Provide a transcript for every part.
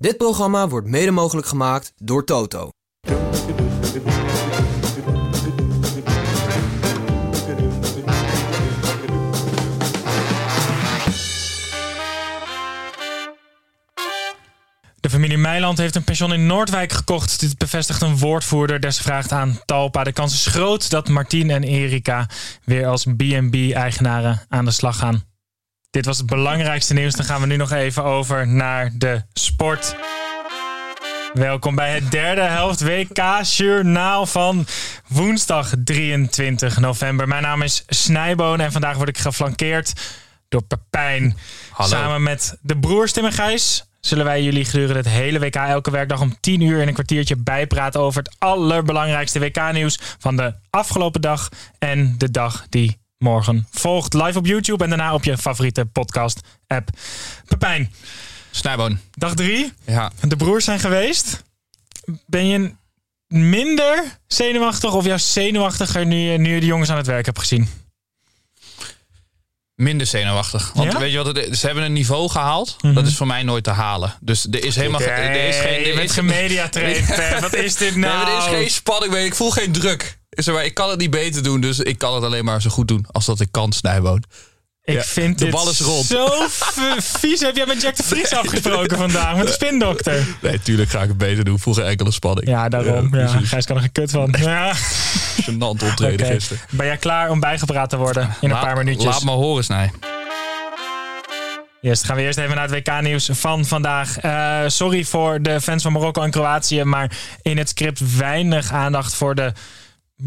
Dit programma wordt mede mogelijk gemaakt door Toto. De familie Meiland heeft een pension in Noordwijk gekocht. Dit bevestigt een woordvoerder. Des vraagt aan Talpa. De kans is groot dat Martien en Erika weer als B&B-eigenaren aan de slag gaan. Dit was het belangrijkste nieuws. Dan gaan we nu nog even over naar de sport. Welkom bij het derde helft WK-journaal van woensdag 23 november. Mijn naam is Snijboon en vandaag word ik geflankeerd door Pepijn. Hallo. Samen met de broers Tim en Gijs zullen wij jullie gedurende het hele WK elke werkdag om 10 uur in een kwartiertje bijpraten over het allerbelangrijkste WK-nieuws van de afgelopen dag en de dag die morgen volgt. Live op YouTube en daarna op je favoriete podcast-app. Pepijn, Snijboon. dag 3. Ja. De broers zijn geweest. Ben je minder zenuwachtig of juist zenuwachtiger nu je, nu je de jongens aan het werk hebt gezien? Minder zenuwachtig. Want Ja? weet je wat het is? Ze hebben een niveau gehaald. Dat is voor mij nooit te halen. Dus er is helemaal er is geen. Er is, Pep. Wat is dit nou? Nee, er is geen spanning. Ik voel geen druk. Is er maar, ik kan het niet beter doen. Dus ik kan het alleen maar zo goed doen als dat ik kan, Snijboon. Ik Ja, vind de dit bal is rond. zo vies. Heb jij met Jack de Vries afgesproken vandaag? Met de spindokter? Nee, tuurlijk ga ik het beter doen. Geen enkele spanning. Ja, daarom. Ja. Gijs kan er geen kut van. Ja. Gênant optreden Oké. gisteren. Ben jij klaar om bijgepraat te worden in een paar minuutjes? Laat me horen, Snij. Yes, dan gaan we eerst even naar het WK-nieuws van vandaag. Eh, sorry voor de fans van Marokko en Kroatië, maar in het script weinig aandacht voor de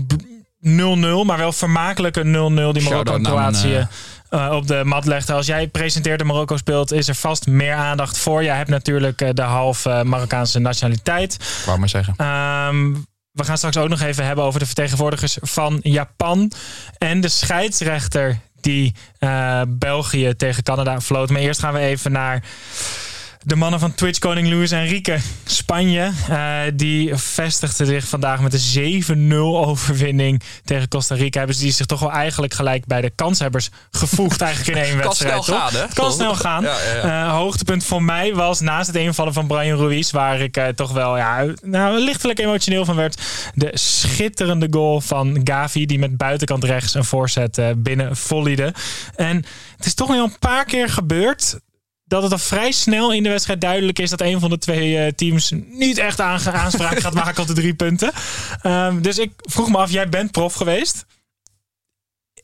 b- 0-0, maar wel vermakelijke 0-0 die Marokko en Kroatië eh, op de mat legde. Als jij presenteert en Marokko speelt, is er vast meer aandacht voor. Jij hebt natuurlijk eh, de half Marokkaanse nationaliteit. Wou maar zeggen. Ehm, we gaan straks ook nog even hebben over de vertegenwoordigers van Japan. En de scheidsrechter die eh, België tegen Canada floot. Maar eerst gaan we even naar de mannen van Twitch, koning Luis Enrique. Spanje, eh, die vestigde zich vandaag met een 7-0 overwinning tegen Costa Rica. Hebben ze die zich toch wel eigenlijk gelijk bij de kanshebbers gevoegd eigenlijk in één Kan wedstrijd. snel toch? gaan, hè? Het kan snel gaan. Ja, ja, ja. Eh, hoogtepunt voor mij was naast het invallen van Brian Ruiz, waar ik eh, toch wel ja, nou, lichtelijk emotioneel van werd, de schitterende goal van Gavi, die met buitenkant rechts een voorzet binnen volleyde. En het is toch wel een paar keer gebeurd dat het al vrij snel in de wedstrijd duidelijk is dat een van de twee eh, teams niet echt aanspraak gaat maken op de drie punten. Ehm, dus ik vroeg me af, jij bent prof geweest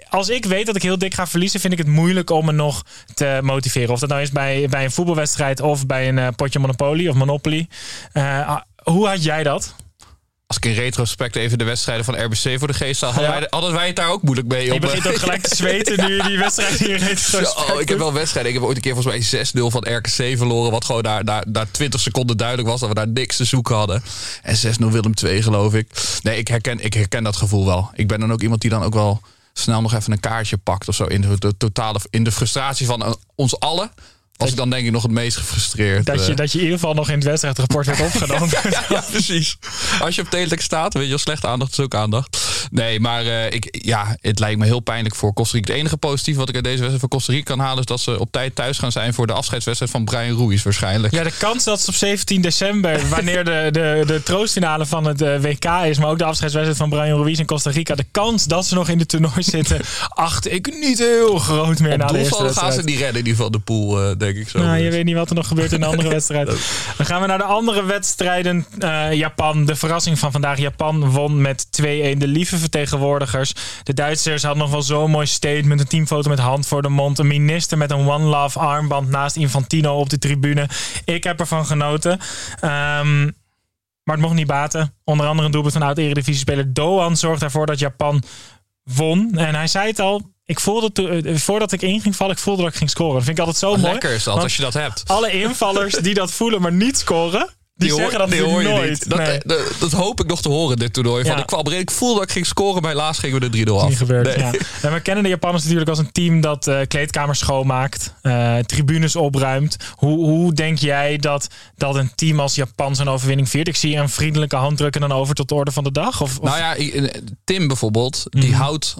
als ik weet dat ik heel dik ga verliezen, vind ik het moeilijk om me nog te motiveren. Of dat nou is bij, bij een voetbalwedstrijd of bij een eh, potje Monopoly of Monopoly. Eh, ah, hoe had jij dat? Als ik in retrospect even de wedstrijden van RBC voor de geest haal, hadden, Ja. wij, hadden wij het daar ook moeilijk mee. Je begint eh, ook gelijk te zweten nu je die wedstrijd hier retrospect Zo, ik heb wel wedstrijden. Ik heb ooit een keer volgens mij 6-0 van RKC verloren. Wat gewoon daar, daar, daar 20 seconden duidelijk was dat we daar niks te zoeken hadden. En 6-0 Willem 2 geloof ik. Nee, ik herken, ik herken dat gevoel wel. Ik ben dan ook iemand die dan ook wel snel nog even een kaartje pakt of zo. In de, de totale, in de frustratie van eh, ons allen. Was ik dan denk ik nog het meest gefrustreerd. Dat je, eh. dat je in ieder geval nog in het wedstrijdrapport werd opgenomen. Ja, precies. Als je op teletext staat, weet je wel, slechte aandacht is ook aandacht. Nee, maar eh, ik, ja, het lijkt me heel pijnlijk voor Costa Rica. Het enige positieve wat ik uit deze wedstrijd voor Costa Rica kan halen... is dat ze op tijd thuis gaan zijn voor de afscheidswedstrijd van Brian Ruiz waarschijnlijk. Ja, de kans dat ze op 17 december, wanneer de, de, de troostfinale van het eh, WK is, maar ook de afscheidswedstrijd van Brian Ruiz in Costa Rica, de kans dat ze nog in de toernooi zitten, acht ik niet heel groot meer op na de eerste gaan ze niet redden in ieder geval de pool, eh, denk ik zo. Nou, je weet niet wat er nog gebeurt in de andere wedstrijd. Dan gaan we naar de andere wedstrijden. Eh, Japan, de verrassing van vandaag. Japan won met 2-1 de lieve vertegenwoordigers. De Duitsers hadden nog wel zo'n mooi statement. Een teamfoto met hand voor de mond. Een minister met een One Love armband naast Infantino op de tribune. Ik heb ervan genoten. Ehm, maar het mocht niet baten. Onder andere een doelpunt van oud-eredivisiespeler Doan zorgt ervoor dat Japan won. En hij zei het al, ik voelde toen, eh, voordat ik in ging vallen, ik voelde dat ik ging scoren. Dat vind ik altijd zo mooi. lekker is dat, als je dat hebt. Alle invallers die dat voelen, maar niet scoren, die, zeggen dat die natuurlijk hoor je nooit. niet. Dat, Nee. dat, dat hoop ik nog te horen, dit toernooi. Van, ik kwam erin, ik voelde dat ik ging scoren, maar helaas gingen we de 3-0 af. niet gebeurd. Nee. Ja. En we kennen de Japanners natuurlijk als een team dat eh, kleedkamers schoonmaakt, eh, tribunes opruimt. Hoe, hoe denk jij dat, dat een team als Japan zijn overwinning viert? Ik zie een vriendelijke handdruk en dan over tot de orde van de dag. Of, of- Nou ja, Tim bijvoorbeeld, die Mhm. houdt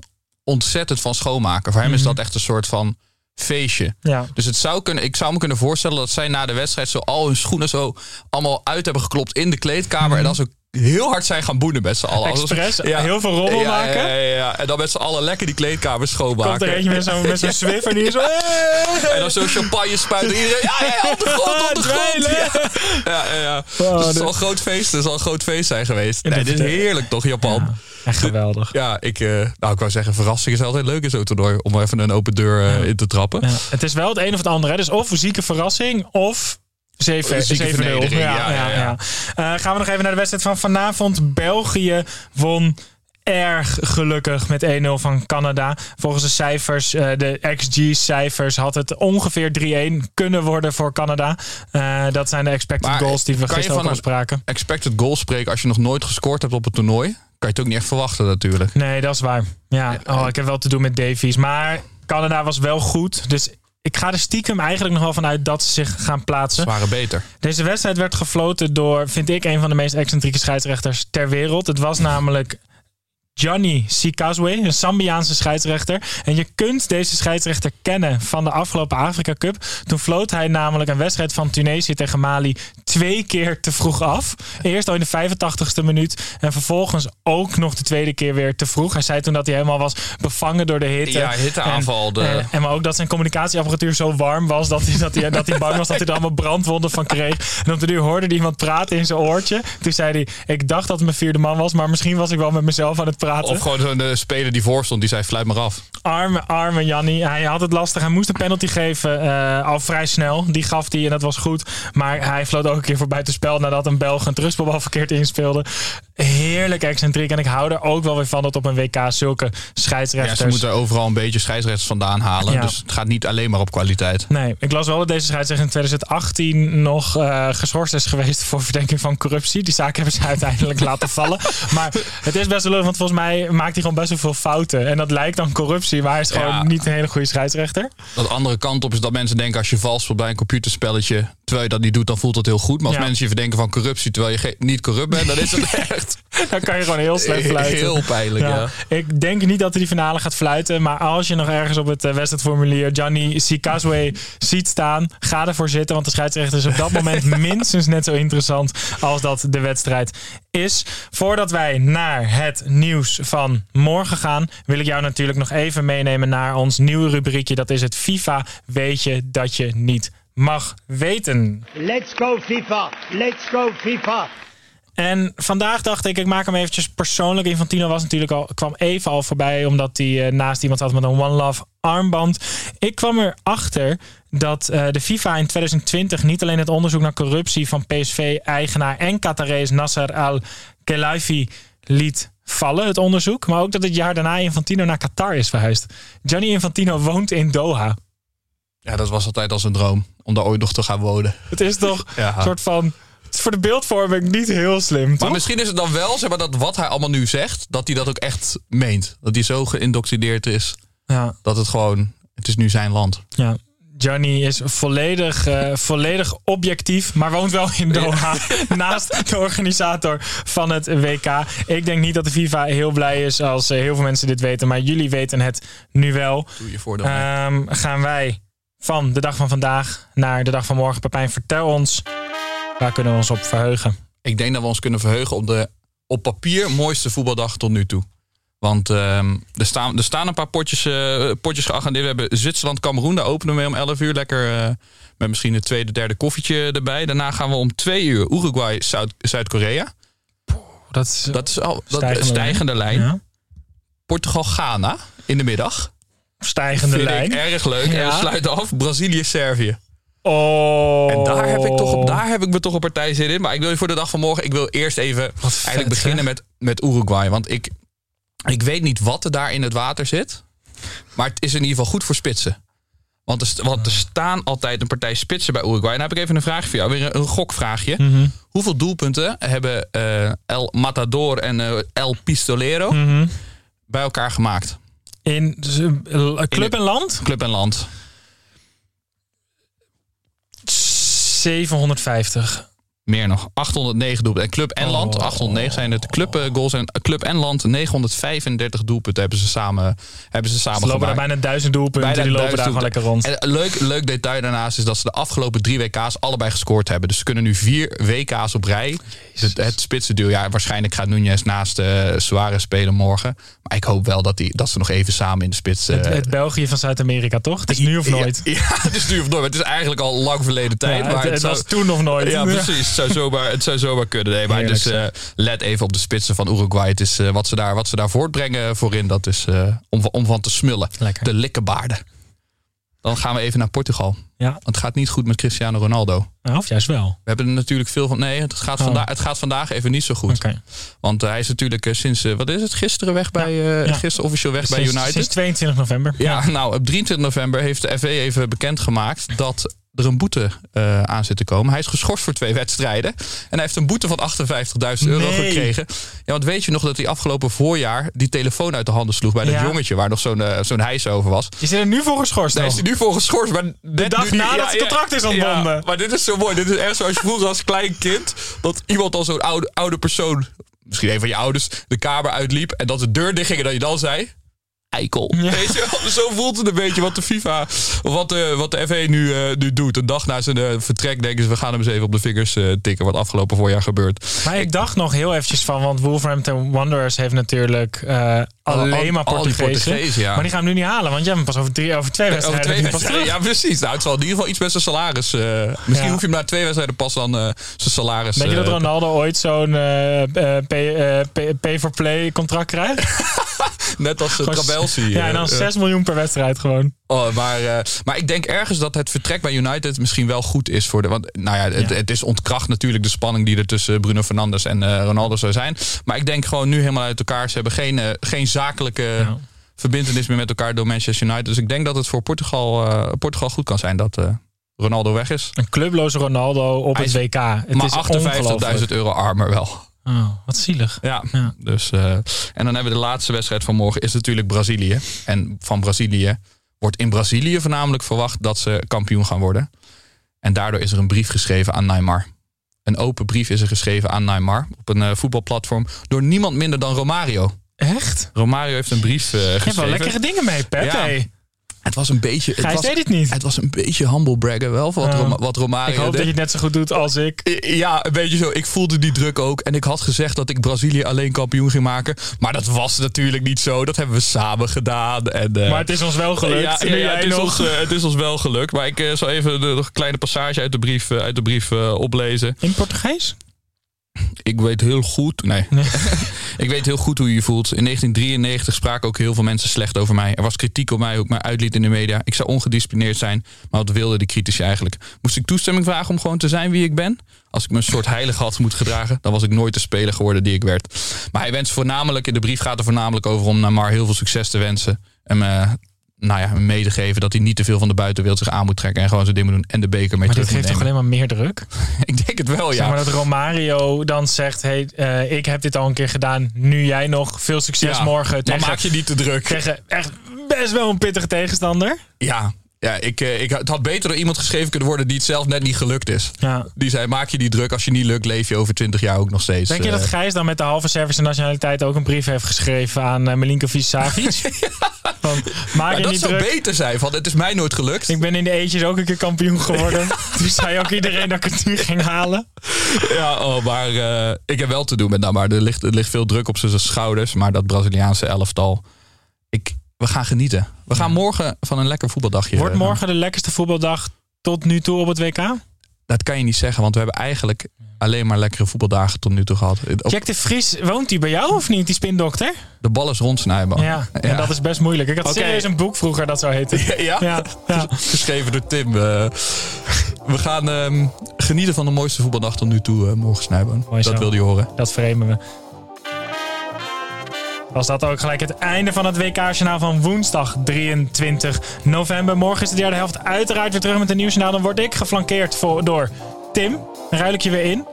ontzettend van schoonmaken. Voor hem is Mhm. dat echt een soort van feestje. ja. Dus het zou kunnen, ik zou me kunnen voorstellen dat zij na de wedstrijd zo al hun schoenen zo allemaal uit hebben geklopt in de kleedkamer. En dan zo heel hard zijn gaan boenen met z'n allen. Mhm. Expres, heel veel rommel Ja, maken. Ja, ja, ja. En dan met z'n allen lekker die kleedkamer schoonmaken. Komt er eentje met zo'n met zo'n Swiffer die zo... En dan zo champagne spuiten. Iedereen, ja, ja, ja, op de grond, op de grond. Ja, ja, ja. Oh, dus het zal een groot feest, het zal een groot feest zijn geweest. Ja, Nee, dit is heerlijk toch, Japan. Ja, echt geweldig. Ja, ik, eh, nou, ik wou zeggen, verrassing is altijd leuk in zo'n toernooi. Om even een open deur eh, in te trappen. Ja, het is wel het een of het andere. Hè? Dus of een zieke verrassing of 7 Een zieke 7-0. vernedering, ja, ja, ja. Eh, gaan we nog even naar de wedstrijd van vanavond. België won erg gelukkig met 1-0 van Canada. Volgens de cijfers, eh, de XG-cijfers, had het ongeveer 3-1 kunnen worden voor Canada. Eh, dat zijn de expected Maar goals die we gisteren ook spraken. Expected goal spreken als je nog nooit gescoord hebt op een toernooi. Kan je het ook niet echt verwachten natuurlijk. Nee, dat is waar. Ja, oh, ik heb wel te doen met Davies. Maar Canada was wel goed. Dus ik ga er stiekem eigenlijk nog wel vanuit dat ze zich gaan plaatsen. Ze waren beter. Deze wedstrijd werd gefloten door, vind ik, een van de meest excentrieke scheidsrechters ter wereld. Het was namelijk Johnny Sikazwe, een Sambiaanse scheidsrechter. En je kunt deze scheidsrechter kennen van de afgelopen Afrika Cup. Toen floot hij namelijk een wedstrijd van Tunesië tegen Mali twee keer te vroeg af. Eerst al in de 85ste minuut en vervolgens ook nog de tweede keer weer te vroeg. Hij zei toen dat hij helemaal was bevangen door de hitte. Ja, hitteaanval, En, de- en, en maar ook dat zijn communicatieapparatuur zo warm was dat hij, dat hij, dat hij bang was dat hij er allemaal brandwonden van kreeg. En op de duur hoorde hij iemand praten in zijn oortje. Toen zei hij, ik dacht dat het mijn vierde man was, maar misschien was ik wel met mezelf aan het praten. Of gewoon zo'n de speler die voor stond, die zei fluit maar af. Arme, arme Janni. Hij had het lastig. Hij moest een penalty geven eh, al vrij snel. Die gaf hij en dat was goed. Maar hij floot ook een keer voor buitenspel nadat een Belg een terugspelbal verkeerd inspeelde. Heerlijk excentriek. En ik hou er ook wel weer van dat op een WK zulke Ja, scheidsrechters... ze moeten overal een beetje scheidsrechters vandaan halen. Ja. Dus het gaat niet alleen maar op kwaliteit. Nee, ik las wel dat deze scheidsrechter in 2018 nog eh, geschorst is geweest voor verdenking van corruptie. Die zaak hebben ze uiteindelijk laten vallen. Maar het is best wel leuk, want volgens mij maakt hij gewoon best wel veel fouten. En dat lijkt dan corruptie, maar hij is gewoon Ja. niet een hele goede scheidsrechter. De andere kant op is dat mensen denken als je vals speelt bij een computerspelletje, terwijl je dat niet doet, dan voelt dat heel goed. Maar als Ja. mensen je verdenken van corruptie terwijl je niet corrupt bent, dan is het echt Dan kan je gewoon heel slecht fluiten. heel pijnlijk. Ja. Ja. Ik denk niet dat hij die finale gaat fluiten. Maar als je nog ergens op het eh, wedstrijdformulier Gianni Sikazwe ziet staan, ga ervoor zitten. Want de scheidsrechter is op dat moment minstens net zo interessant als dat de wedstrijd is. Voordat wij naar het nieuws van morgen gaan, wil ik jou natuurlijk nog even meenemen naar ons nieuwe rubriekje. Dat is het FIFA Weet je dat je niet mag weten. Let's go FIFA! Let's go FIFA! En vandaag dacht ik, ik maak hem eventjes persoonlijk. Infantino was natuurlijk al, kwam even al voorbij, omdat hij eh, naast iemand had met een One Love armband. Ik kwam erachter dat eh, de FIFA in 2020 niet alleen het onderzoek naar corruptie van PSV-eigenaar en Qatarees Nasser Al-Khelaifi liet vallen, het onderzoek. Maar ook dat het jaar daarna Infantino naar Qatar is verhuisd. Gianni Infantino woont in Doha. ja, dat was altijd als een droom om daar ooit nog te gaan wonen. Het is toch Ja. een soort van... Is voor de beeldvorming niet heel slim, Maar toch? misschien is het dan wel, zeg maar, dat wat hij allemaal nu zegt, dat hij dat ook echt meent. Dat hij zo geïndoctrineerd is, Ja. dat het gewoon, het is nu zijn land. Ja. Gianni is volledig, eh, volledig objectief, maar woont wel in Doha. Naast de organisator van het WK. Ik denk niet dat de FIFA heel blij is als eh, heel veel mensen dit weten. Maar jullie weten het nu wel. Doe je voordeel. Ehm, gaan wij van de dag van vandaag naar de dag van morgen. Pepijn, vertel ons. Waar kunnen we ons op verheugen? Ik denk dat we ons kunnen verheugen op de op papier mooiste voetbaldag tot nu toe. Want ehm, er, staan, er staan een paar potjes, eh, potjes geagendeerd. We hebben Zwitserland-Cameroen. Daar openen we mee om 11 uur. Lekker eh, met misschien een tweede, derde koffietje erbij. Daarna gaan we om 2 uur Uruguay, Zuid- Zuid-Korea. Dat is dat is al dat stijgende stijgende, lijn. lijn. Ja. Portugal-Ghana in de middag. stijgende Vind lijn. ik erg leuk. En we sluiten af Brazilië-Servië. Oh. En daar heb, ik toch op, daar heb ik me toch een partij zin in. Maar ik wil je voor de dag van morgen. Ik wil eerst even Wat vet, eigenlijk beginnen met, met Uruguay. Want ik, ik weet niet wat er daar in het water zit. Maar het is in ieder geval goed voor spitsen. Want er, want er staan altijd een partij spitsen bij Uruguay. En dan heb ik even een vraag voor jou. Weer een, een gokvraagje. Mhm. Hoeveel doelpunten hebben eh, El Matador en eh, El Pistolero Mhm. bij elkaar gemaakt? In dus, club In en land? Club en land. 750. Meer nog. 809 doelpunten. En Club en Land, Oh. 809 zijn het. Club eh, goals en Club en Land, 935 doelpunten hebben ze samen, hebben ze samen Ze lopen daar bijna duizend doelpunten. Bijna die lopen daar gewoon lekker rond. En leuk, leuk detail daarnaast is dat ze de afgelopen drie WK's allebei gescoord hebben. Dus ze kunnen nu vier WK's op rij. Het, het spitsenduel, ja, waarschijnlijk gaat Nunez naast eh Suarez spelen morgen. Maar ik hoop wel dat, die, dat ze nog even samen in de spits... het, eh, het België van Zuid-Amerika, toch? Het is nu of nooit. Ja, ja, het is nu of nooit. Het is eigenlijk al lang verleden tijd. Ja, maar het, het het zou- was toen of nooit. ja, precies. Het zou zomaar, het zou zomaar kunnen. Nee, maar Heerlijk, dus eh, let even op de spitsen van Uruguay. Het is, eh, wat, ze daar, wat ze daar voortbrengen voorin, dat is eh, om, om van te smullen. Lekker. De likkebaarden. Dan gaan we even naar Portugal. Ja, Want het gaat niet goed met Cristiano Ronaldo. nou, of juist wel. We hebben er natuurlijk veel van. Nee, het gaat, Oh. vanda het gaat vandaag even niet zo goed. Want hij is natuurlijk sinds, wat is het, gisteren weg bij, Ja. gisteren officieel weg bij United. sinds 22 november. Ja, nou, op 23 november heeft de FV even bekendgemaakt dat er een boete eh, aan zit te komen. Hij is geschorst voor twee wedstrijden. En hij heeft een boete van 58.000 euro Nee. gekregen. Ja, want weet je nog dat hij afgelopen voorjaar die telefoon uit de handen sloeg bij dat Ja. jongetje waar nog zo'n eh, zo'n hijs over was. Is hij er nu voor geschorst? Is nog? hij nu voor geschorst. Maar net dag nu nadat het contract is ontbonden. Ja, maar dit is zo mooi. Dit is echt zoals je vroeger als klein kind. Dat iemand als zo'n oude, oude persoon, misschien een van je ouders, de kamer uitliep. En dat de deur dichtging en dat je dan zei... Eikel. Weet je? Zo voelt het een beetje wat de FIFA, of wat de, wat de FA nu, eh, nu doet. Een dag na zijn eh, vertrek denken ze, we gaan hem eens even op de vingers eh, tikken. Wat afgelopen voorjaar gebeurt. Maar ik dacht nog heel eventjes van, want Wolverhampton Wanderers heeft natuurlijk eh, alleen maar Portugezen. Ja. Maar die gaan hem nu niet halen, want jij hebt hem pas over, drie, over twee Over wedstrijden. twee. Ja, precies. Nou, het zal in ieder geval iets met zijn salaris. eh, misschien Ja. hoef je hem na twee wedstrijden pas dan eh, zijn salaris. Denk je dat eh, Ronaldo ooit zo'n pay, pay- pay-for-play contract krijgt? Net als uh, Gewoon- Trabelsi. Ja, en dan eh, 6 miljoen per wedstrijd gewoon. Oh, maar, maar ik denk ergens dat het vertrek bij United misschien wel goed is voor de. Want nou ja, het, Ja. het is ontkracht natuurlijk de spanning die er tussen Bruno Fernandes en Ronaldo zou zijn. Maar ik denk gewoon nu helemaal uit elkaar. Ze hebben geen, geen zakelijke Ja. verbindenis meer met elkaar door Manchester United. Dus ik denk dat het voor Portugal, eh, Portugal goed kan zijn dat eh, Ronaldo weg is. Een clubloze Ronaldo op het WK. Het maar is 58.000 ongelooflijk. euro armer wel. Oh, wat zielig. Ja, Ja. Dus, eh, en dan hebben we de laatste wedstrijd van morgen is natuurlijk Brazilië. En van Brazilië wordt in Brazilië voornamelijk verwacht dat ze kampioen gaan worden. En daardoor is er een brief geschreven aan Neymar. Een open brief is er geschreven aan Neymar op een voetbalplatform door niemand minder dan Romario. Echt? Romario heeft een brief eh Je hebt wel geschreven. lekkere dingen mee, Pep. Ja. hey. Het was een beetje. Het Gijs was, deed het niet. het was een beetje humble braggen wel wat. Roma- wat Romario Ik hoop deed. dat je het net zo goed doet als ik. Ja, een beetje zo. Ik voelde die druk ook. En ik had gezegd dat ik Brazilië alleen kampioen ging maken. Maar dat was natuurlijk niet zo. Dat hebben we samen gedaan. En, eh, Maar het is ons wel gelukt. Ja, ja, het, is nog. ons, eh, het is ons wel gelukt. Maar ik zal even de, nog een kleine passage uit de brief, uit de brief oplezen. In Portugees? Ik weet heel goed. Nee. ik weet heel goed hoe je je voelt. In 1993 spraken ook heel veel mensen slecht over mij. Er was kritiek op mij, hoe ik mij uitliet in de media. Ik zou ongedisciplineerd zijn. Maar wat wilden die critici eigenlijk? Moest ik toestemming vragen om gewoon te zijn wie ik ben? Als ik me een soort heilig had moeten gedragen, dan was ik nooit de speler geworden die ik werd. Maar hij wenst voornamelijk, in de brief gaat er voornamelijk over om Namar heel veel succes te wensen. En me, nou ja, mee te geven dat hij niet te veel van de buitenwereld zich aan moet trekken. En gewoon zijn ding moet doen en de beker mee Maar dit terug geeft toch alleen maar meer druk? Ik denk het wel, Zeg ja. maar dat Romario dan zegt: hey, eh, ik heb dit al een keer gedaan. Nu jij nog. Veel succes Ja, morgen. Dan Tegen, maak je niet te druk. tegen echt best wel een pittige tegenstander. Ja, ja ik, eh, ik, het had beter door iemand geschreven kunnen worden die het zelf net niet gelukt is. Ja. Die zei, maak je die druk. Als je niet lukt, leef je over 20 jaar ook nog steeds. Denk je dat eh. Gijs dan met de halve Servische nationaliteit ook een brief heeft geschreven aan uh, Milinkovic Savic? Van, maak je dat niet zou druk. beter zijn, van het is mij nooit gelukt. Ik ben in de eetjes ook een keer kampioen geworden. Toen zei ook iedereen dat ik het nu ging halen. Ja, oh, maar eh, ik heb wel te doen met nou, maar er ligt, er ligt veel druk op zijn schouders. Maar dat Braziliaanse elftal, ik, we gaan genieten. We gaan morgen van een lekker voetbaldagje. Wordt eh, morgen de lekkerste voetbaldag tot nu toe op het WK? Dat kan je niet zeggen, want we hebben eigenlijk alleen maar lekkere voetbaldagen tot nu toe gehad. Jack de Vries, woont hij bij jou of niet, die spindokter? de bal is rondsnijden. Ja, en dat is best moeilijk. Ik had serieus een boek vroeger dat zo heette. Ja? Ja, ja. Geschreven door Tim. eh. we gaan ehm, genieten van de mooiste voetbaldag tot nu toe, eh, morgen zo. Dat wilde je horen. Dat vremen we. Was dat ook gelijk het einde van het WK-journaal van woensdag 23 november. Morgen is de derde helft uiteraard weer terug met een nieuwsjournaal. Dan word ik geflankeerd voor, door Tim. Dan ruil ik je weer in.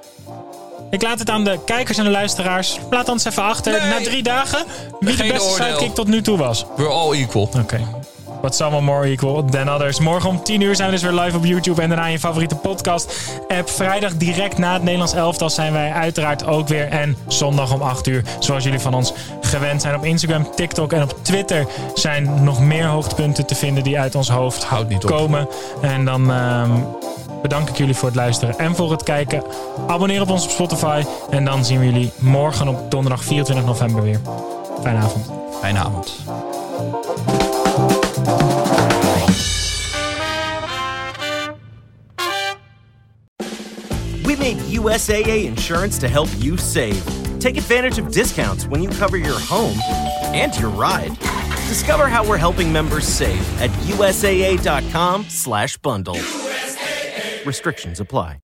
Ik laat het aan de kijkers en de luisteraars. Laat ons even achter, Nee. na drie dagen, wie Geen de beste oordeel. sidekick tot nu toe was. We're all equal. Oké. Some are more equal than others. Morgen om 10 uur zijn we dus weer live op YouTube en daarna in je favoriete podcast app. Vrijdag direct na het Nederlands elftal zijn wij uiteraard ook weer. En zondag om 8 uur, zoals jullie van ons gewend zijn. Op Instagram, TikTok en op Twitter zijn nog meer hoogtepunten te vinden die uit ons hoofd Houdt niet op. komen. En dan ehm, bedank ik jullie voor het luisteren en voor het kijken. Abonneer op ons op Spotify. En dan zien we jullie morgen op donderdag 24 november weer. Fijne avond. Fijne avond. We made USAA insurance to help you save. Take advantage of discounts when you cover your home and your ride. Discover how we're helping members save at usaa.com/bundle. Restrictions apply.